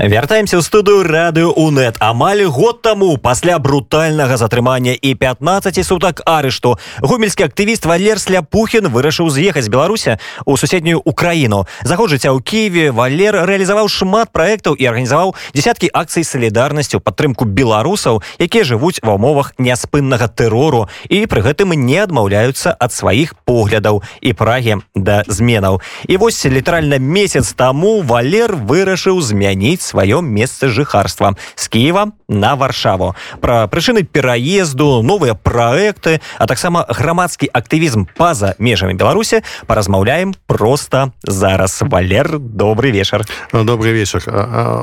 вяртаемся ў студыю радыё унет амаль год таму пасля брутальнага затрымання і 15 сутак арышту гомельскі актывіст валер сляпухін вырашыў з'ехаць беларуся у суседнюю украіну заход жыцця ў кіеве валер рэалізаваў шмат праектаў і арганізаваў десяткі акцый салідарнасцю падтрымку беларусаў якія жывуць ва умовах няспыннага тэрору і пры гэтым не адмаўляюцца ад сваіх поглядаў і прагі да зменаў і вось літаральна месяц таму валер вырашыў змяніць сваё месца жыхарства з Киева на варшаву. Пра прычыны пераезду новыя праекты а таксама грамадскі актывізм па-за межамі беларусі паразмаўляем просто зараз. Валер добрый вечар добрый вечар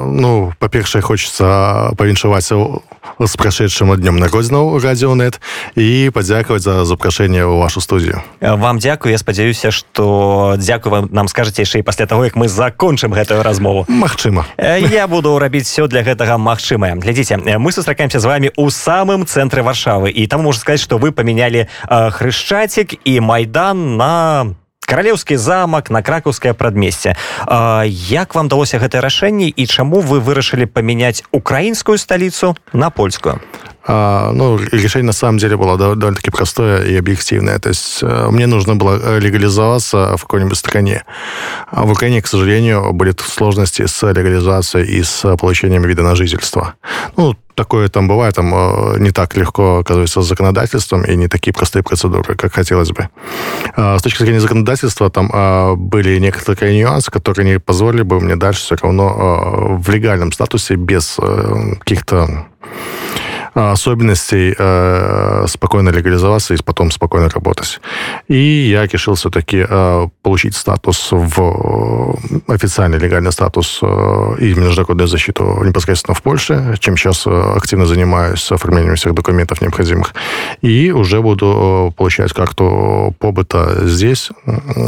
ну па-першае хочется павіншаваць з прашедшым днём народзіну радіонет і падзякаваць за запрашэнне ў вашу студію вам дзякую я спадзяюся что дзякую вам нам скажаце яшчэ пасля того як мы закончым гэтую размову Магчыма я я буду рабіць все для гэтага магчымае. Глядзіце мы сустракаемся з вами у самым цэнтры варшавы і там можна сказаць что вы памянялі э, хрышчацік і майдан на каралеўскі замак на кракаўскае прадмесце. Як вам далося гэтае рашэнне і чаму вы вырашылі памяняць украінскую сталіцу на польскую ну, решение на самом деле было довольно-таки простое и объективное. То есть э, мне нужно было э, легализоваться в какой-нибудь стране. А в Украине, к сожалению, были сложности с легализацией и с получением вида на жительство. Ну, такое там бывает, там э, не так легко, оказывается, с законодательством и не такие простые процедуры, как хотелось бы. А, с точки зрения законодательства, там были некоторые нюансы, которые не позволили бы мне дальше все равно в легальном статусе без каких-то особенностей э, спокойно легализоваться и потом спокойно работать. И я решил все-таки э, получить статус в э, официальный легальный статус и международную защиту непосредственно в Польше, чем сейчас активно занимаюсь оформлением всех документов необходимых. И уже буду получать карту побыта здесь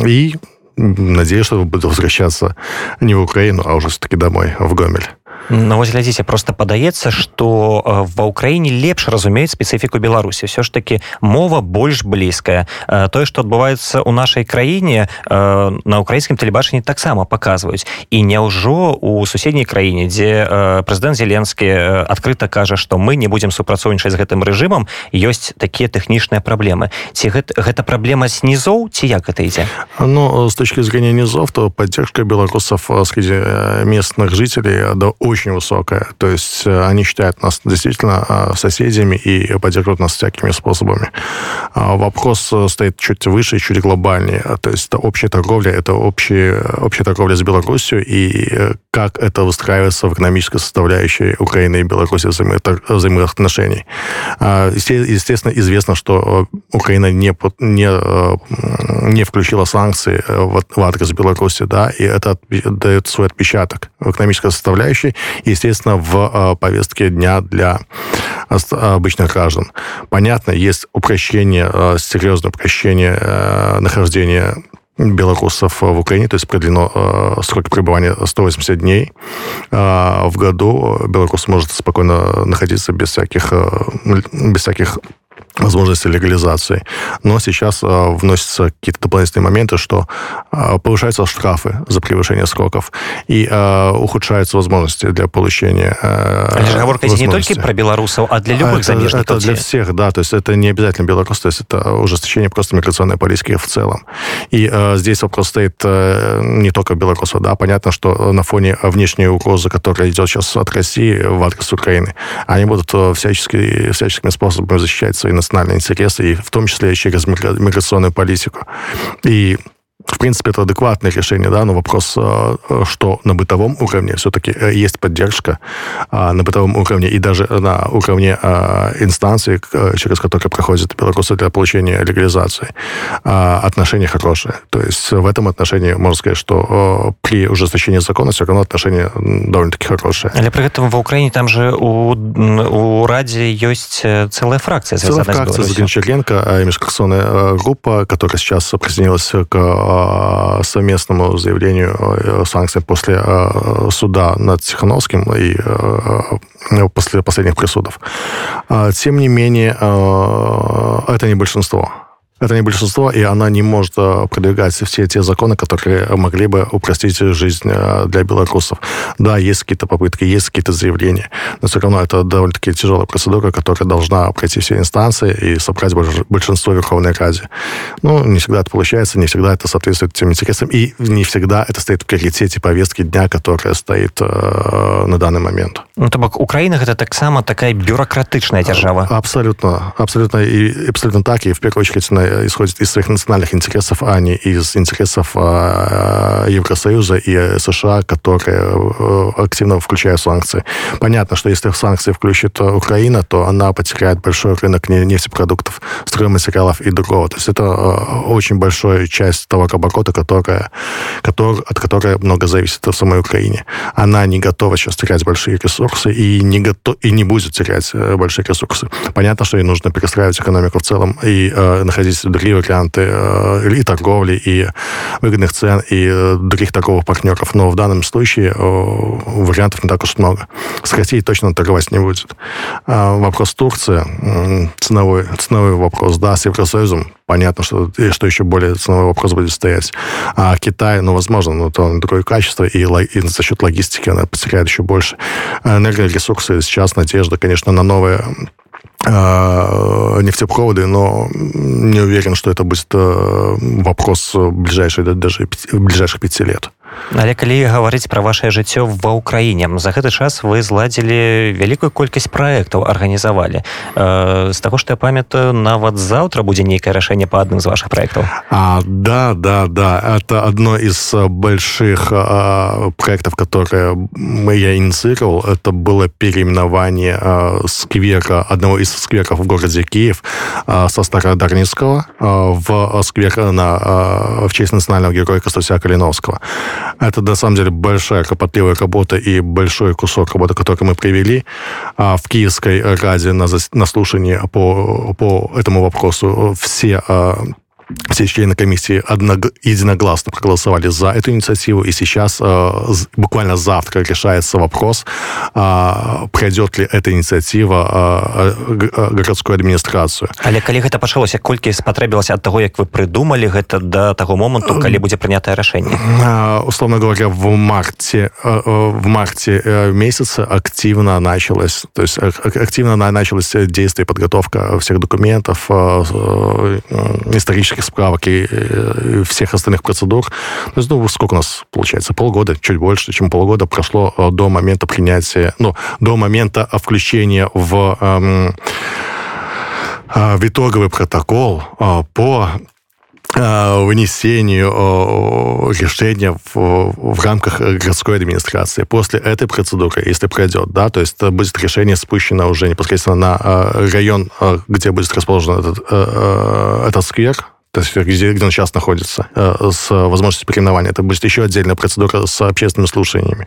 и надеюсь, что буду возвращаться не в Украину, а уже все-таки домой, в Гомель. Ну, вось глядзіце просто падаецца что ва ўкраіне лепш разумеюць спецыфіку беларусі все ж таки мова больш блізкая тое что адбываецца у нашай краіне на украінскім тэлебачанні таксама показваюць і няўжо у суседняй краіне дзе прэзідэнт зеленскі адкрыта кажа что мы не будемм супрацоўнічаць з гэтым рэжымам ёсць такія тэхнічныя праблемы ці гэта, гэта праблема снізоў ці як это ідзе Ну с точки зрения низов то поддержка беларусов среди местных жителей да очень очень высокая. То есть э, они считают нас действительно э, соседями и поддерживают нас всякими способами. А вопрос э, стоит чуть выше, чуть глобальнее. То есть это общая торговля, это общая, общая торговля с Беларусью и как это выстраивается в экономической составляющей Украины и Беларуси взаимоотношений. А, естественно, известно, что Украина не, не, не включила санкции в, в адрес Беларуси, да, и это дает свой отпечаток в экономической составляющей естественно, в э, повестке дня для обычных граждан. Понятно, есть упрощение, э, серьезное упрощение э, нахождения белорусов в Украине, то есть продлено э, срок пребывания 180 дней э, в году. Белорус может спокойно находиться без всяких, э, без всяких возможности легализации. Но сейчас э, вносятся какие-то дополнительные моменты, что э, повышаются штрафы за превышение сроков и э, ухудшаются возможности для получения э, Разговорка не только про белорусов, а для любых это, замежников. Это для всех, да, то есть это не обязательно белорус, то есть это ужесточение просто миграционной политики в целом. И э, здесь вопрос стоит э, не только белорусов, да, понятно, что на фоне внешней угрозы, которая идет сейчас от России в адрес Украины, они будут э, всячески, всяческими способами защищать свои национальные интересы, и в том числе через миграционную политику. И в принципе, это адекватное решение, да, но вопрос, э, что на бытовом уровне все-таки э, есть поддержка а, на бытовом уровне и даже на уровне а, инстанции, через которые проходят белорусы для получения легализации, а, отношения хорошие. То есть в этом отношении можно сказать, что при ужесточении закона все равно отношения довольно-таки хорошие. Але при этом в Украине там же у, у Раде есть э, целая фракция. Целая фракция с Гончаренко, межкоррупционная группа, которая сейчас присоединилась к совместному заявлению э, санкций после э, суда над Тихановским и э, после последних присудов. Тем не менее, это не большинство. Это не большинство, и она не может э, продвигать все те законы, которые могли бы упростить жизнь э, для белорусов. Да, есть какие-то попытки, есть какие-то заявления, но все равно это довольно-таки тяжелая процедура, которая должна пройти все инстанции и собрать большинство Верховной Ради. Ну, не всегда это получается, не всегда это соответствует тем интересам, и не всегда это стоит в приоритете повестки дня, которая стоит э, на данный момент. Ну, то бок Украина это таксама такая бюрократычная держава. Абсолютно, абсолютно, и абсолютно так, и в первую очередь исходит из своих национальных интересов, а не из интересов а, Евросоюза и США, которые э, активно включают санкции. Понятно, что если в санкции включит Украина, то она потеряет большой рынок нефтепродуктов, стройматериалов и другого. То есть это э, очень большая часть того товарооборота, которая, который, от которой много зависит в самой Украине. Она не готова сейчас терять большие ресурсы и не, готов, и не будет терять э, большие ресурсы. Понятно, что ей нужно перестраивать экономику в целом и э, находить другие варианты и торговли, и выгодных цен, и других торговых партнеров. Но в данном случае вариантов не так уж много. С Россией точно торговать не будет. Э, вопрос Турции, ценовой, ценовой вопрос, да, с Евросоюзом понятно, что, что еще более ценовой вопрос будет стоять. А Китай, ну, возможно, но то другое качество, и, и за счет логистики она потеряет еще больше. Энергоресурсы сейчас надежда, конечно, на новые нефтепроводы, но не уверен, что это будет э, вопрос ближайших, даже ближайших пяти лет але калі гаварыць пра вашее жыццё ва ўкраіне за гэты час вы зладзілі вялікую колькасць праектаў арганізавалі э, з таго што я памятаю нават заўтра будзе нейкае рашэнне по адным з ваших проектаў а, да да да это одно из больших а, проектов которые мы я инициировал это было переименование а, сквера одного из скверов в городе Киев а, со Стародарницкого а, в сквер на а, в честь национального героя Костуся Калиновского это, на самом деле, большая кропотливая работа и большой кусок работы, который мы привели. А в Киевской Раде на, на слушании по, по этому вопросу все а, все члены комиссии одного, единогласно проголосовали за эту инициативу, и сейчас э, буквально завтра решается вопрос, э, пройдет ли эта инициатива э, э, городскую администрацию. Але калі гэта пачалося колькі спатрэбілася ад таго як вы прыдумалі гэта да таго моманту калі будзе прынятае рашэнне э, условно говоря в марте э, э в марте э, месяца активно началось то есть э, активно началось действие подготовка всех документов э, э, исторических всяких справок и, и всех остальных процедур. То есть, ну, сколько у нас получается? Полгода, чуть больше, чем полгода прошло э, до момента принятия, ну, до момента включения в, эм, э, в итоговый протокол э, по вынесению решения в, в рамках городской администрации. После этой процедуры, если пройдет, да, то есть будет решение спущено уже непосредственно на район, где будет расположен этот, этот сквер, то есть где, где он сейчас находится, э, с возможностью переименования. Это будет еще отдельная процедура с общественными слушаниями.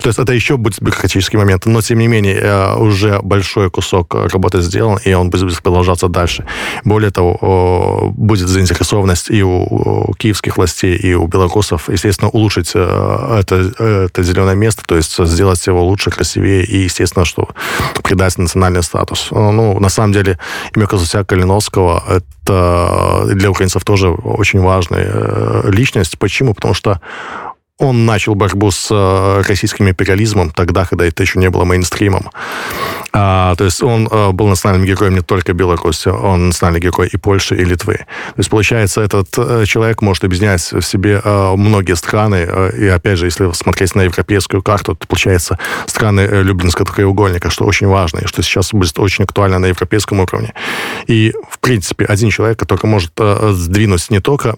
То есть это еще будет бюрократический момент, но тем не менее э, уже большой кусок работы сделан, и он будет продолжаться дальше. Более того, будет заинтересованность и у киевских властей, и у белорусов, естественно, улучшить э, это, это зеленое место, то есть сделать его лучше, красивее, и, естественно, что придать национальный статус. Ну, на самом деле, имя Казуся Калиновского — это для украинцев тоже очень важная э, личность. Почему? Потому что он начал борьбу с э, российским империализмом тогда, когда это еще не было мейнстримом. А, то есть он а, был национальным героем не только Беларуси, он национальный герой и Польши, и Литвы. То есть, получается, этот а, человек может объединять в себе а, многие страны. А, и, опять же, если смотреть на европейскую карту, то, получается, страны Люблинского треугольника, что очень важно, и что сейчас будет очень актуально на европейском уровне. И, в принципе, один человек, который может а, сдвинуть не только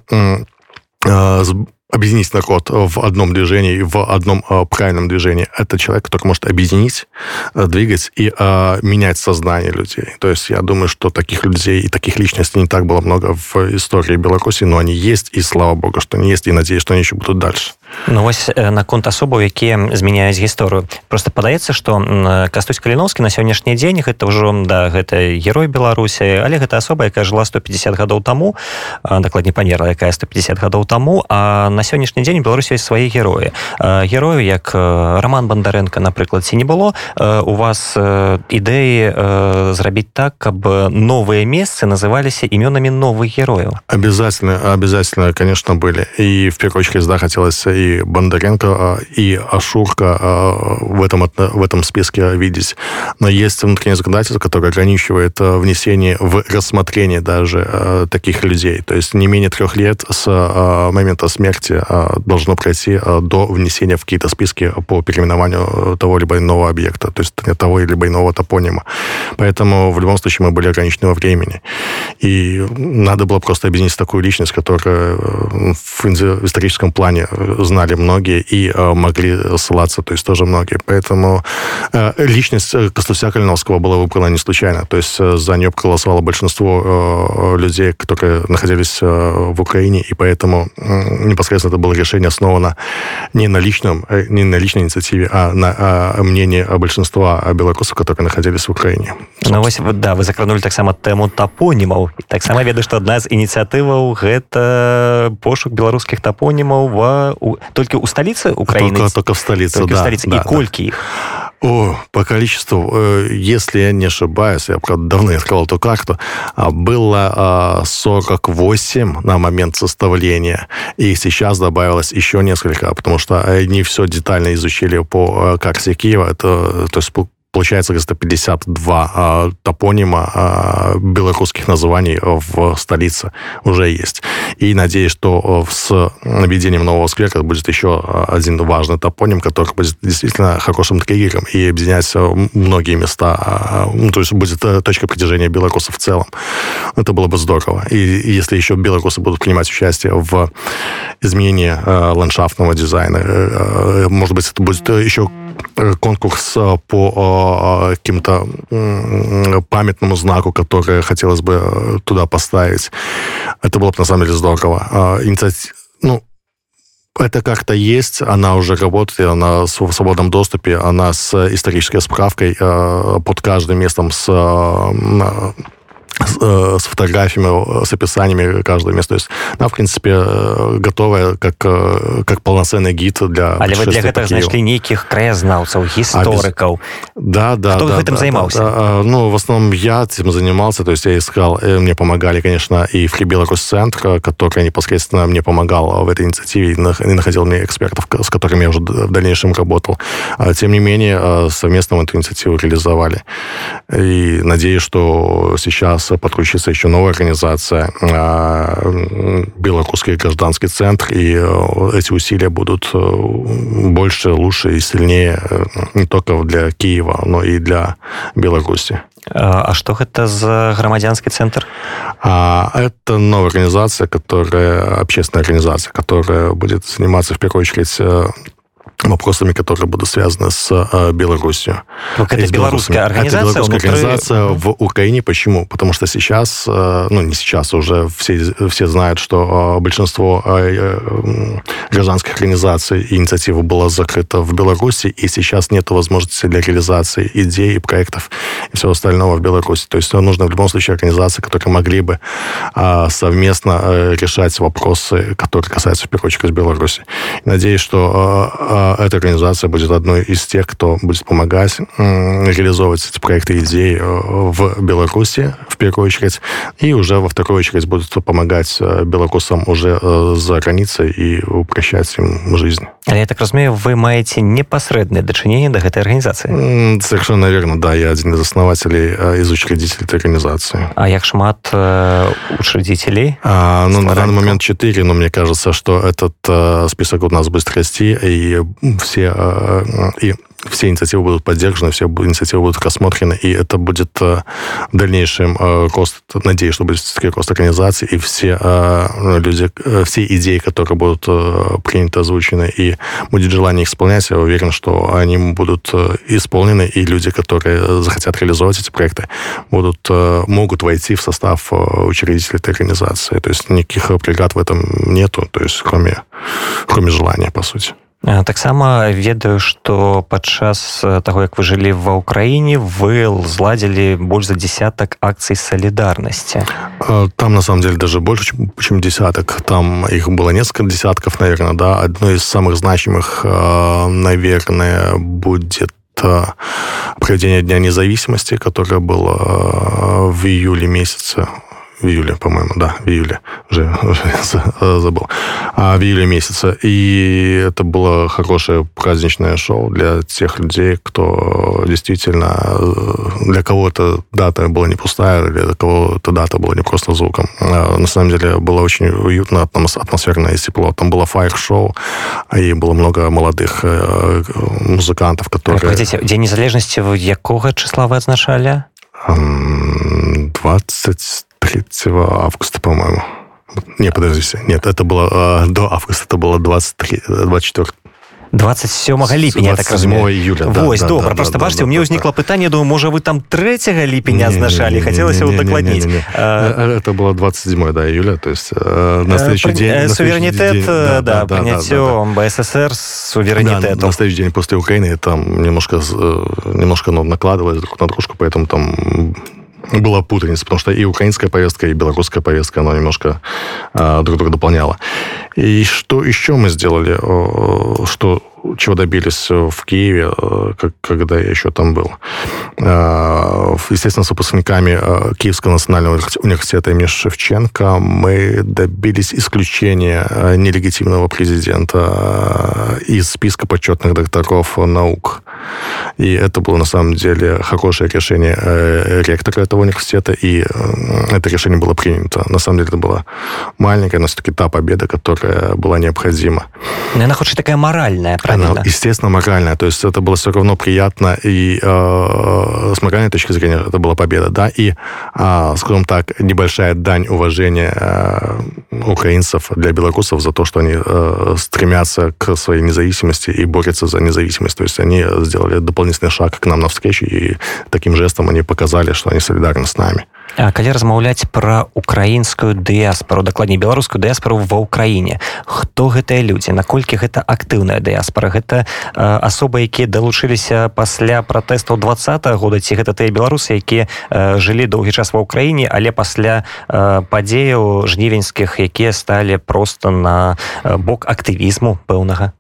а, объединить народ в одном движении, в одном э, правильном движении. Это человек, который может объединить, э, двигать и э, менять сознание людей. То есть я думаю, что таких людей и таких личностей не так было много в истории Беларуси, но они есть, и слава богу, что они есть, и надеюсь, что они еще будут дальше. Ну вось наконт асобаў якія змяняюць гісторыю просто падаецца что кастусь каліновскі на сённяшні дзень гэта ўжо да гэта герой беларусі але гэта асоба якая жыла 150 гадоў таму дакладней памерла якая 150 гадоў таму а на сённяшні дзень беларусі ёсць свае героі. Герою як роман бандаренко напрыклад ці не было у вас ідэі зрабіць так каб новыя месцы называліся імёнамі новых герояў? Обязательно обязательно конечно были. И в первую очередь да хотелось и бондаренко и ашурка в этом в этом списке видеть. Но есть внутреннее законодательство которое ограничивает внесение в рассмотрение даже таких людей. То есть не менее трех лет с момента смерти должно пройти до внесения в какие-то списки по переименованию того либо иного объекта то есть того либо иного топонима. Поэтому в любом случае мы были ограничены во времени. И надо было просто объединить такую личность, которая э, в историческом плане знали многие и э, могли ссылаться, то есть тоже многие. Поэтому личность Костуся Калиновского была выбрана не случайно. То есть за нее проголосовало большинство людей, которые находились в Украине, и поэтому непосредственно это было решение основано не на личном, не на личной инициативе, а на мнении большинства белорусов, которые находились в Украине. Ну, вот, да, вы закранули так само тему топонимов. Так само ведаю, что одна из ініцыятываў гэта пошук беларускіх топонімаў ва у... только у столицы Украины только, только в столице, только да, в столице. Да, и да. кольки их о, по количеству, э, если я не ошибаюсь, я правда давно открыл эту карту, а, было 48 на момент составления, и сейчас добавилось еще несколько, потому что они все детально изучили по э, карте Киева, это, то есть получается где-то 52 а, топонима а, белорусских названий в столице уже есть. И надеюсь, что с введением нового сквера будет еще один важный топоним, который будет действительно хорошим триггером и объединять многие места. А, ну, то есть будет э, точка притяжения белорусов в целом. Это было бы здорово. И если еще белорусы будут принимать участие в изменении э, ландшафтного дизайна, э, может быть, это будет еще конкурс по каким-то памятному знаку, который хотелось бы туда поставить. Это было бы на самом деле здорово. Инициатива, ну, эта карта есть, она уже работает, она в свободном доступе, она с исторической справкой под каждым местом с Э, с фотографиями, с описаниями каждого места. То есть она, в принципе, э, готовая как, э, как полноценный гид для Але вы для гэтага знайшлі нейкіх краязнаўцаў гісторыкаў да да Кто да, гэтым да, займался да, да. ну в основном я этим занимался то есть я искал мне помогали конечно и Free Беларусь центр который непосредственно мне помогал в этой инициативе и находил мне экспертов с которыми я уже в дальнейшем работал а, тем не менее совместно эту инициативу реализовали и надеюсь что сейчас подключится еще новая организация, а, Белорусский гражданский центр, и э, эти усилия будут э, больше, лучше и сильнее э, не только для Киева, но и для Беларуси. А что это за громадянский центр? А, это новая организация, которая общественная организация, которая будет заниматься в первую очередь вопросами, которые будут связаны с э, Беларусью. это белорусская организация? Это белорусская внутри... организация в Украине. Почему? Потому что сейчас, э, ну не сейчас, уже все, все знают, что э, большинство э, э, гражданских организаций и инициатив было закрыто в Беларуси, и сейчас нет возможности для реализации идей, проектов и всего остального в Беларуси. То есть нужно в любом случае организации, которые могли бы э, совместно э, решать вопросы, которые касаются в первую очередь Беларуси. Надеюсь, что э, эта организация будет одной из тех, кто будет помогать реализовывать эти проекты и идеи э, в Беларуси, в первую очередь, и уже во вторую очередь будут помогать э, белорусам уже э, за границей и упрощать им жизнь. Але я так разумею, вы маете непосредственное дачынение до этой организации? Совершенно верно, да. Я один из основателей, из учредителей этой организации. А як шмат э, учредителей? А, ну, на данный момент четыре, но мне кажется, что этот э, список у нас будет расти, и все, и все инициативы будут поддержаны, все инициативы будут рассмотрены, и это будет э, дальнейшим э, рост, надеюсь, что будет все-таки рост организации, и все э, люди, все идеи, которые будут приняты, озвучены, и будет желание их исполнять, я уверен, что они будут исполнены, и люди, которые захотят реализовать эти проекты, будут, могут войти в состав учредителей этой организации. То есть никаких преград в этом нету, то есть кроме, кроме желания, по сути таксама ведаю что падчас того як вы жылі ва ўкраіне вы зладзілі больш за десяток акций солідарности там на самом деле даже больше чем, чем десяток там их было несколько десятков наверное да одно из самых значимых наверное будет проведение дня независимости которое было в июле месяце в июле, по-моему, да, в июле, уже, уже забыл, а, в июле месяце. И это было хорошее праздничное шоу для тех людей, кто действительно, для кого-то дата была не пустая, для кого-то дата была не просто звуком. А, на самом деле было очень уютно, атмосферно и тепло. Там было фаер-шоу, и было много молодых э, музыкантов, которые... Погодите, День незалежности якого числа вы отзначали? 20 3 августа, по-моему. Не, подождите. Нет, это было э, до августа, это было 23, 24. 27 ліпеня так июля Вось да, добра да, просто да, бачите да, у мне да, ўзнікла да. пытанне думаю можа вы там 3 ліпеня азначалі хацелася удакладніць это было 27 да июля то есть э, на следующий день суверенитет да, да, да, принятием да, да, да. бССР суверенитет да, на следующий день после Украины там немножко э, немножко ну, накладывалось друг на дружку поэтому там была путаница, потому что и украинская повестка, и белорусская повестка, она немножко э, друг друга дополняла. И что еще мы сделали, э, что чего добились в Киеве, э, когда я еще там был. Э, естественно, с выпускниками э, Киевского национального университета имени Шевченко мы добились исключения нелегитимного президента из списка почетных докторов наук. И это было на самом деле хорошее решение ректора этого университета, и это решение было принято. На самом деле это была маленькая, но все-таки та победа, которая была необходима. Она хоть такая моральная, правильно? Она, естественно, моральная. То есть это было все равно приятно, и э, с моральной точки зрения это была победа, да, и, э, скажем так, небольшая дань уважения э, украинцев для белорусов за то, что они э, стремятся к своей независимости и борются за независимость. То есть они сделали дополнительный шаг к нам навстречу, и таким жестом они показали, что они солидарны с нами. А калі размаўляць пра украінскую дыяспору дакладней беларускую дыяспору ва ўкраіне. Хто гэтыя людзі? Наколькі гэта актыўная дыяспора гэта э, асобы якія далучыліся пасля пратэстаў два года ці гэта тыя беларусы якія э, жылі доўгі час ва ўкраіне але пасля э, падзеяў жнівеньскіх якія сталі просто на бок актывізму пэўнага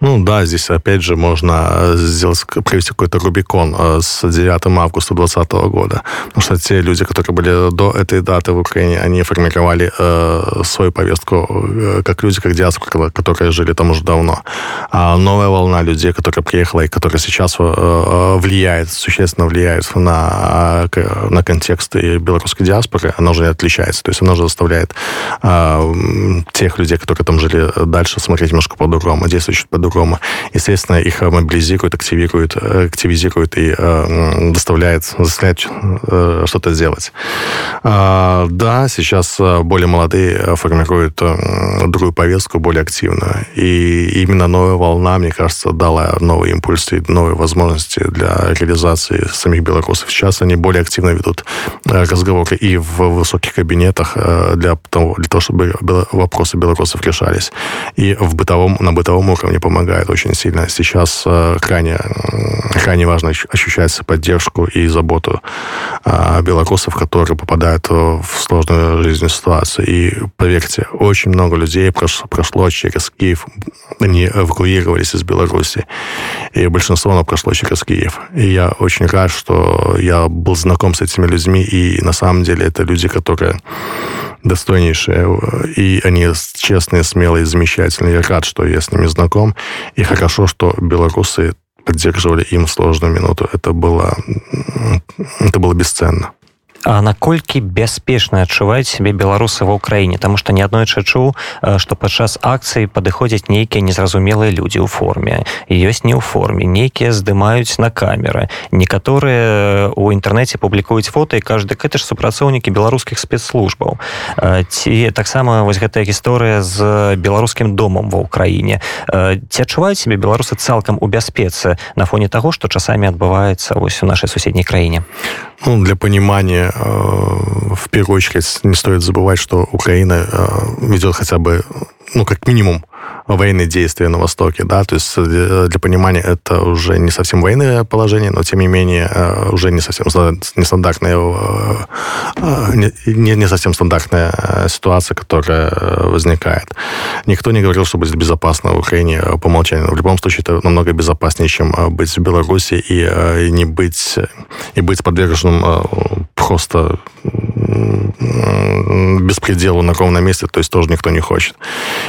Ну да, здесь опять же можно э, сделать, провести какой-то Рубикон э, с 9 августа 2020 года. Потому что те люди, которые были до этой даты в Украине, они формировали э, свою повестку э, как люди, как диаспора, которые жили там уже давно. А новая волна людей, которая приехала и которая сейчас э, влияет, существенно влияет на, на контекст белорусской диаспоры, она уже отличается. То есть она уже заставляет э, тех людей, которые там жили дальше, смотреть немножко по-другому по-другому, действуют по-другому. Естественно, их мобилизируют, активируют, э, активизируют и э, доставляет, заставляет э, что-то сделать. Э, да, сейчас э, более молодые формируют э, другую повестку, более активную. И именно новая волна, мне кажется, дала новый импульс и новые возможности для реализации самих белорусов. Сейчас они более активно ведут разговоры и в высоких кабинетах для того, для того чтобы вопросы белорусов решались. И в бытовом, на бытовом бытовом уровне помогает очень сильно. Сейчас э, крайне, крайне важно ощущать поддержку и заботу э, белорусов, которые попадают в сложную жизненную ситуацию. И поверьте, очень много людей прошло через Киев, они эвакуировались из Беларуси. И большинство оно прошло через Киев. И я очень рад, что я был знаком с этими людьми, и на самом деле это люди, которые достойнейшие, и они честные, смелые, замечательные. Я рад, что я с ними знаком, и хорошо, что белорусы поддерживали им сложную минуту. Это было, это было бесценно. А наколькі бяспечна адчуваюць сябе беларусы ва ўкраіне там што не аднойчы чуў што падчас акцыі падыходзяць нейкія незразумелыя людзі ў форме ёсць не ў форме нейкія здымаюць на камеры некаторыя у інтэрнэце публікуюць фото і кажуць дык гэта ж супрацоўнікі беларускіх спецслужбаў ці таксама вось гэтая гісторыя з беларускім домам ва ўкраіне ці адчуваюць себе беларусы цалкам у бяспецы на фоне таго што часамі адбываецца вось у нашай суседняй краіне Ну, для понимания в первую очередь не стоит забывать что украина ведет хотя бы ну как минимум военные действия на Востоке, да, то есть э, для понимания это уже не совсем военное положение, но тем не менее э, уже не совсем нестандартная, э, не, не совсем стандартная ситуация, которая возникает. Никто не говорил, что будет безопасно в Украине по умолчанию. В любом случае это намного безопаснее, чем быть в Беларуси и, и не быть и быть подверженным просто беспределу на ровном месте, то есть тоже никто не хочет.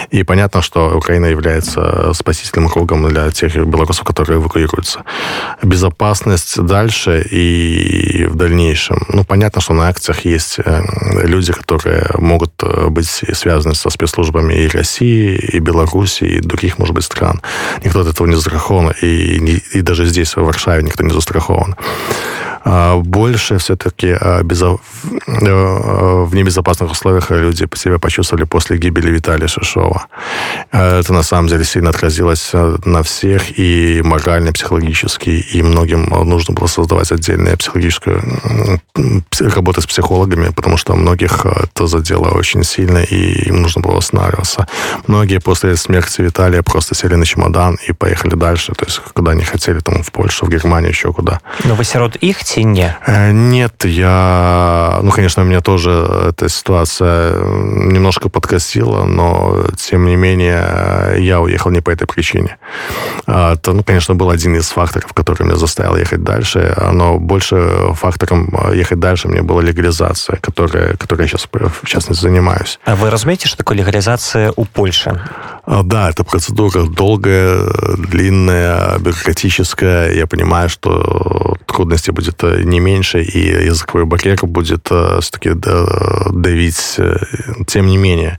И понятно, что Украина является спасительным кругом для тех белорусов, которые эвакуируются. Безопасность дальше и в дальнейшем. Ну, понятно, что на акциях есть э, люди, которые могут э, быть связаны со спецслужбами и России, и Беларуси, и других, может быть, стран. Никто от этого не застрахован, и, и даже здесь, в Варшаве, никто не застрахован. А больше все-таки а. Э, в небезопасных условиях люди себя почувствовали после гибели Виталия Шишова. Это на самом деле сильно отразилось э, на всех и морально, и психологически, и многим нужно было создавать отдельную психологическую работу с психологами, потому что многих э, это задело очень сильно, и им нужно было восстанавливаться. Многие после смерти Виталия просто сели на чемодан и поехали дальше, то есть куда они хотели, там в Польшу, в Германию, еще куда. Но вы сирот их не. Э, нет я ну конечно меня тоже эта ситуация немножко подкосила но тем не менее я уехал не по этой причине. Это ну конечно был один из факторов который меня заставил ехать дальше но больше фактором ехать дальше мне была легализация которая которая сейчас в частности занимаюсь. А вы разумеете что такое легализация у польши? а, да это процедура долгая длинная бюрократическая я понимаю что трудности будет э, не меньше, и языковой барьер будет э, все-таки давить. Э, тем не менее,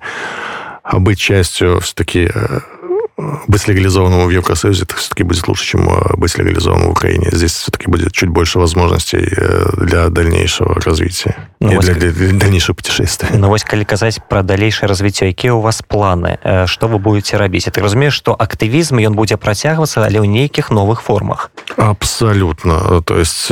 быть частью все-таки быть легализованным в Евросоюзе, это все-таки будет лучше, чем э, быть легализованным в Украине. Здесь все-таки будет чуть больше возможностей э, для дальнейшего развития ну, и для, для, для дальнейшего путешествия. Ну, вось, калі казаць про дальнейшее развитие, какие у вас планы? Э, что вы будете рабіць? Это разумею, что активизм, он будет працягвацца, але ў нейкіх новых формах. Абсолютно. То есть,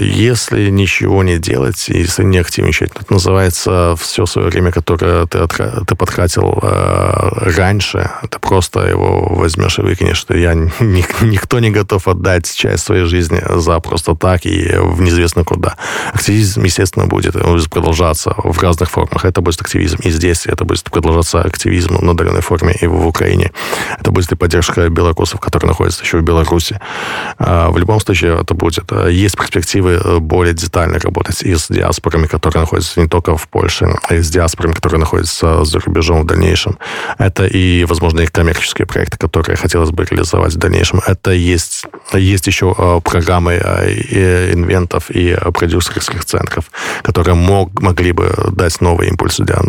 если ничего не делать, если не активничать, это называется все свое время, которое ты, ты потратил раньше, это просто его возьмешь и выкинешь, что я никто не готов отдать часть своей жизни за просто так и в неизвестно куда. Активизм, естественно, будет продолжаться в разных формах. Это будет активизм и здесь, это будет продолжаться активизм на удаленной форме и в Украине. Это будет и поддержка белорусов, которые находятся еще в Беларуси. А, в любом случае это будет. Есть перспективы более детально работать и с диаспорами, которые находятся не только в Польше, а и с диаспорами, которые находятся за рубежом в дальнейшем. Это и, возможно, и коммерческие проекты, которые хотелось бы реализовать в дальнейшем. Это есть, есть еще э, программы э, инвентов и продюсерских центров, которые мог, могли бы дать новый импульс для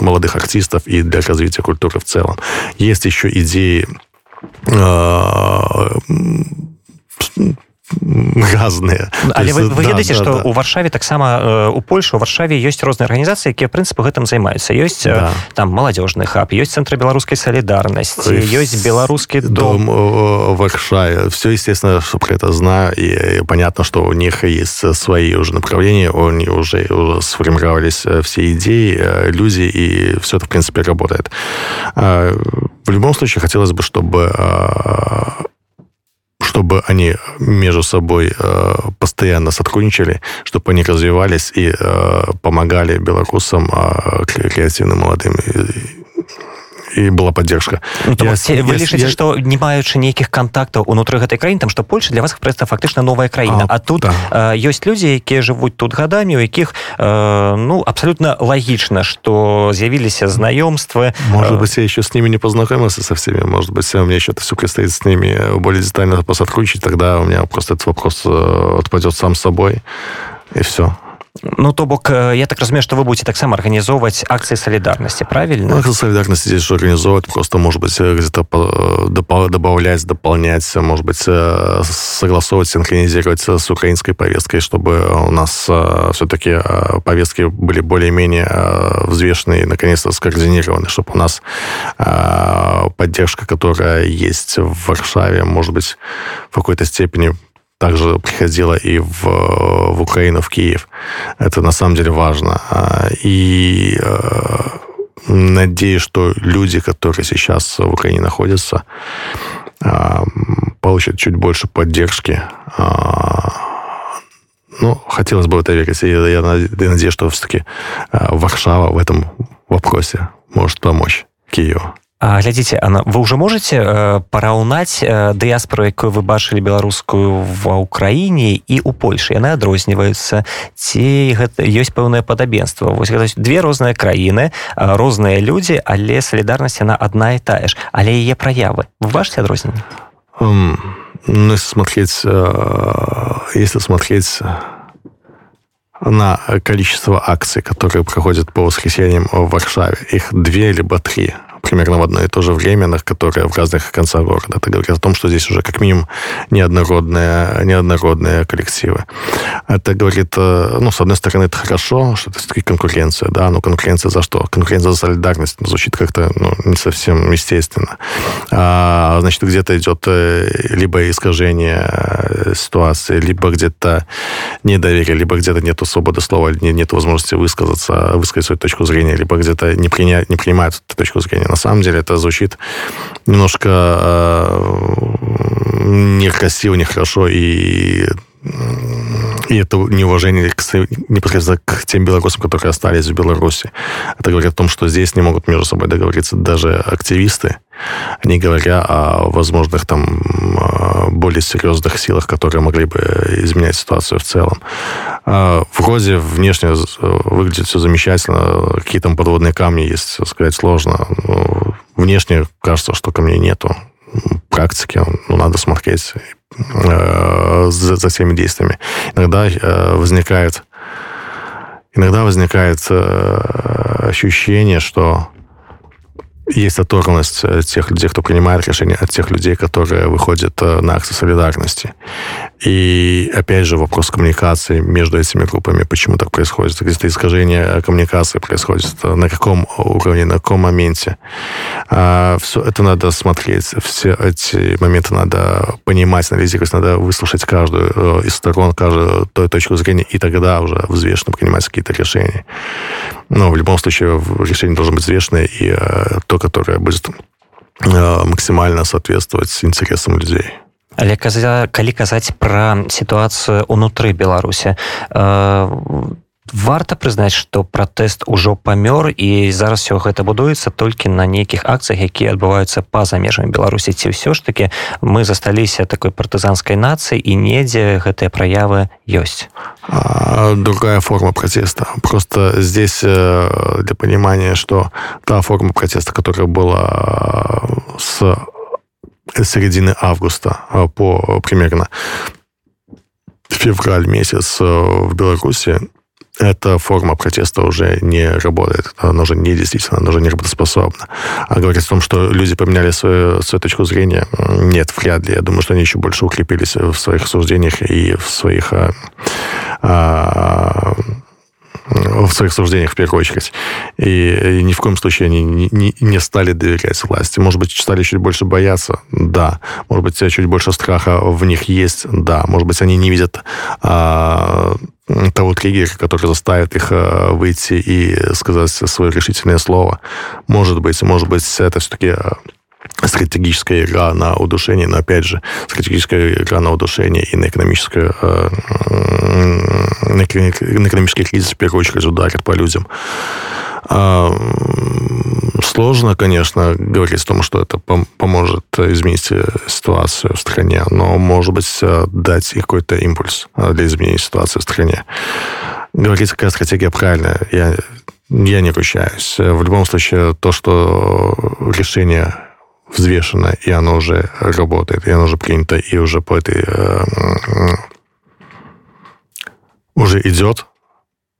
молодых артистов и для развития культуры в целом. Есть еще идеи э, газныя. Але вы, вы ведаеце да, что да, у варшаве таксама э, у польшу у варшаве ёсць розныя арганізацыі якія прынцыпы гэтым займаюцца ёсць да. там маладзёжны хаб ёсць цэнтры беларускай салідарнасці ёсць беларускі дом, дом. варшаве. Все естественно что про это знаю и понятно что у них есть свои уже направления они уже, уже сформировались э, все идеи э, люди и все это в принципе работает. В любом случае хотелось бы чтобы чтобы они между собой э, постоянно сотрудничали, чтобы они развивались и э, помогали белорусам, э, креативным молодым і была поддержка. Ну, я, вы лічыце что не маючы нейкіх контактаў унутры гэтай краіны там что Польша для вас просто фактычна новая краіна а, а тут да. э, ёсць людзі якія жывуць тут гадамі у якіх э, ну абсолютно лагічна что з'явіліся знаёмствы может быть я еще с ними не познакомился со всеми может быть мне еще все предстоит с ними более детально посотрудничать тогда у меня просто этот вопрос э, отпадет сам собой и все Ну то бок я так разумею что вы будете таксама организовывать акции солидарности правильно? Акции солидарности здесь же организовывать просто может быть где-то добавлять дополнять может быть согласовывать синхронизировать с украинской повесткой чтобы у нас все-таки повестки были более-менее взвешенные наконец-то скоординированы чтобы у нас поддержка которая есть в Варшаве может быть в какой-то степени также приходила и в, в Украину, в Киев. Это на самом деле важно. А, и э, надеюсь, что люди, которые сейчас в Украине находятся, э, получат чуть больше поддержки. Э, ну, хотелось бы в это верить. Я, я надеюсь, что все-таки Варшава в этом вопросе может помочь Киеву. Глядзіце Анна вы уже можете э, параўнаць э, дыяспору якую вы бачылі беларускую ва ўкраіне і у Польшы яны адрозніваюцца ці гэта ёсць пэўнае падабенства? Вось гэта две розныя краіны э, розныя людзі але салідарнасць она одна і тая ж. Але яе праявы. Вы бачыце адрозненне um, ну, смотреть если смотреть на количество акций, которые проходят по воскресеньям в Варшаве. Их две либо три примерно в одно и то же время, которые в разных концах города. Это говорит о том, что здесь уже как минимум неоднородные, неоднородные коллективы. Это говорит, э, ну, с одной стороны, это хорошо, что это все-таки конкуренция, да, но конкуренция за что? Конкуренция за солидарность ну, звучит как-то ну, не совсем естественно. А, значит, где-то идет э, либо искажение э, ситуации, либо где-то недоверие, либо где-то нет свободы слова, нет возможности высказаться, высказать свою точку зрения, либо где-то не, принять, не принимают эту точку зрения. На самом деле это звучит немножко э, некрасиво, нехорошо и и это неуважение к, непосредственно к тем белорусам, которые остались в Беларуси. Это говорит о том, что здесь не могут между собой договориться даже активисты, не говоря о возможных там более серьезных силах, которые могли бы изменять ситуацию в целом. Вроде внешне выглядит все замечательно, какие там подводные камни есть, сказать сложно. Внешне кажется, что камней нету практики, ну, надо смотреть э, за, за всеми действиями. Иногда э, возникает иногда возникает э, ощущение, что есть оторванность э, тех людей, кто принимает решения, от тех людей, которые выходят э, на акции солидарности. И опять же вопрос коммуникации между этими группами, почему так происходит, где-то искажение коммуникации происходит, э, на каком уровне, на каком моменте. А, все это надо смотреть, все эти моменты надо понимать, анализировать, надо выслушать каждую из сторон, каждую той точку зрения, и тогда уже взвешенно принимать какие-то решения. Но в любом случае решение должно быть взвешенное и э, то, которое будет э, максимально соответствовать интересам людей. Але калі казаць пра сітуацыю унутры беларусі э, варта прызнаць што пратэст ужо памёр і зараз все гэта будуецца толькі на нейкіх акцыях якія адбываюцца па-за межамі беларусі. Ці ўсё ж таки мы засталіся такой партызанскай нацыі і недзе гэтыя праявы ёсць? А, другая форма протеста просто здесь э, для понимания что та форма протеста которая была с середины августа э, по примерно февраль месяц э, в Беларуси эта форма протеста уже не работает, она уже не действительно, она уже не работоспособна. А говорить о том, что люди поменяли свою, свою точку зрения, нет, вряд ли. Я думаю, что они еще больше укрепились в своих суждениях и в своих а, а, в своих суждениях в первую очередь. И, и ни в коем случае они не, не, не стали доверять власти. Может быть, стали чуть больше бояться? Да. Может быть, чуть больше страха в них есть? Да. Может быть, они не видят а, того триггера, который заставит их а, выйти и сказать свое решительное слово. Может быть, может быть, это все-таки а, стратегическая игра на удушение, но опять же, стратегическая игра на удушение и на экономическую э, на экономический кризис в первую очередь ударит по людям. А, сложно, конечно, говорить о том, что это поможет изменить ситуацию в стране, но, может быть, дать какой-то импульс для изменения ситуации в стране. Говорить, какая стратегия правильная, я, я не ручаюсь. В любом случае, то, что решение взвешено, и оно уже работает, и оно уже принято, и уже по этой... Э, уже идет, э,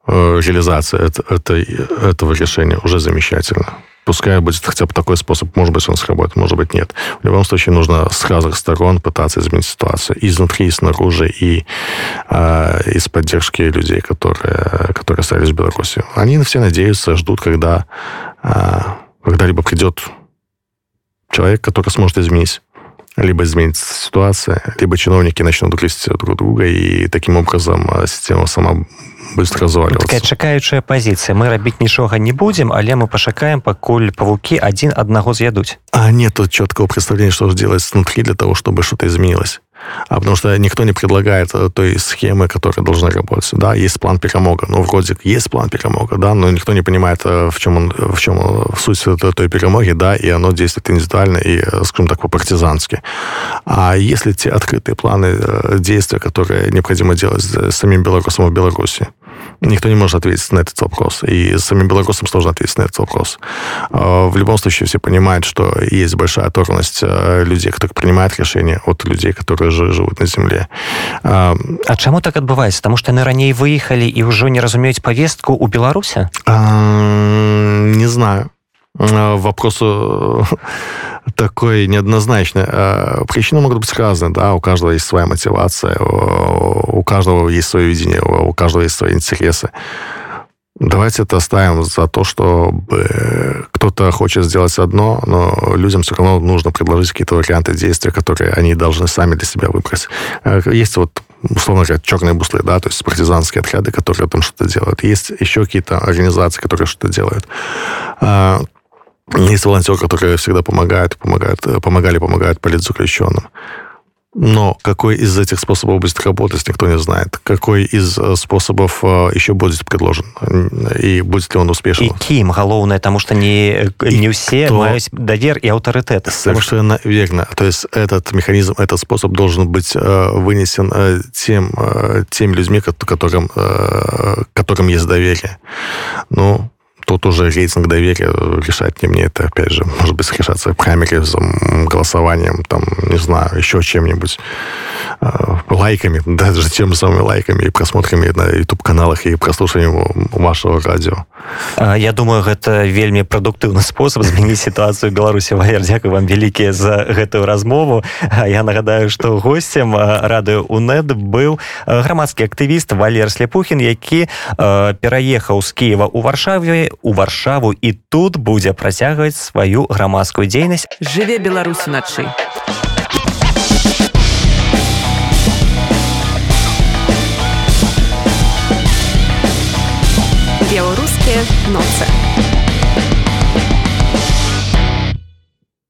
реализация это, это, этого решения уже замечательно. Пускай будет хотя бы такой способ, может быть, он сработает, может быть, нет. В любом случае, нужно с разных сторон пытаться изменить ситуацию. Изнутри, и снаружи, и э, из поддержки людей, которые, которые остались в Беларуси. Они все надеются, ждут, когда э, когда-либо придет человек, который сможет изменить либо изменится ситуация, либо чиновники начнут грызть друг друга, и таким образом э, система сама быстро разваливаться. Такая чакаючая позиция. Мы рабіць нічога не будем, але мы пашакаем, пакуль павуки один одного з'ядуць. А нет тут четкого представления, что же делать внутри для того, чтобы что-то изменилось а потому что никто не предлагает э, той схемы, которая должна работать. Да, есть план перемога, ну, вроде есть план перемога, да, но никто не понимает, э, в чем он, в чем в суть той перемоги, да, и оно действует индивидуально и, э, скажем так, по-партизански. А если те открытые планы действия, которые необходимо делать самим белорусом в Беларуси, Никто не может ответить на этот вопрос. И самим белорусам сложно ответить на этот вопрос. А, в любом случае все понимают, что есть большая оторванность а, людей, которые принимают решения, от людей, которые живут на земле. А, а чему так отбывается? Потому что они ранее выехали и уже не разумеют повестку у Беларуси? Не знаю. Вопрос такой неоднозначный. Причины могут быть разные, да, у каждого есть своя мотивация, у каждого есть свое видение, у каждого есть свои интересы. Давайте это оставим за то, чтобы кто-то хочет сделать одно, но людям все равно нужно предложить какие-то варианты действия, которые они должны сами для себя выбрать. Есть вот условно говоря, черные буслы, да, то есть партизанские отряды, которые там что-то делают. Есть еще какие-то организации, которые что-то делают. Есть волонтеры, которые всегда помогают, помогают, помогали, помогают политзаключенным. Но какой из этих способов будет работать, никто не знает. Какой из э, способов э, еще будет предложен? И будет ли он успешен? И ким, головное, потому что не, не все кто... имеют доверие и авторитет. Совершенно что... верно. То есть этот механизм, этот способ должен быть э, вынесен тем, теми людьми, которым, которым есть доверие. Ну, тут уже рейтинг доверия решать не мне. Это, опять же, может быть, решаться праймеризом, голосованием, там, не знаю, еще чем-нибудь. Э, лайками, даже тем самыми лайками и просмотрами на YouTube-каналах и прослушиванием вашего радио. Я думаю, гэта вельмі прадуктыўны спосаб змяніць сітуацыю Беларусі Валер Дякую вам вялікія за гэтую размову Я нагадаю што госцем радыё УНэт быў грамадскі актывіст Валер Сляпухін які пераехаў з Киева у варшаве у варшаву і тут будзе працягваць сваю грамадскую дзейнасць. Жыве беларус уначы беларускія ноцы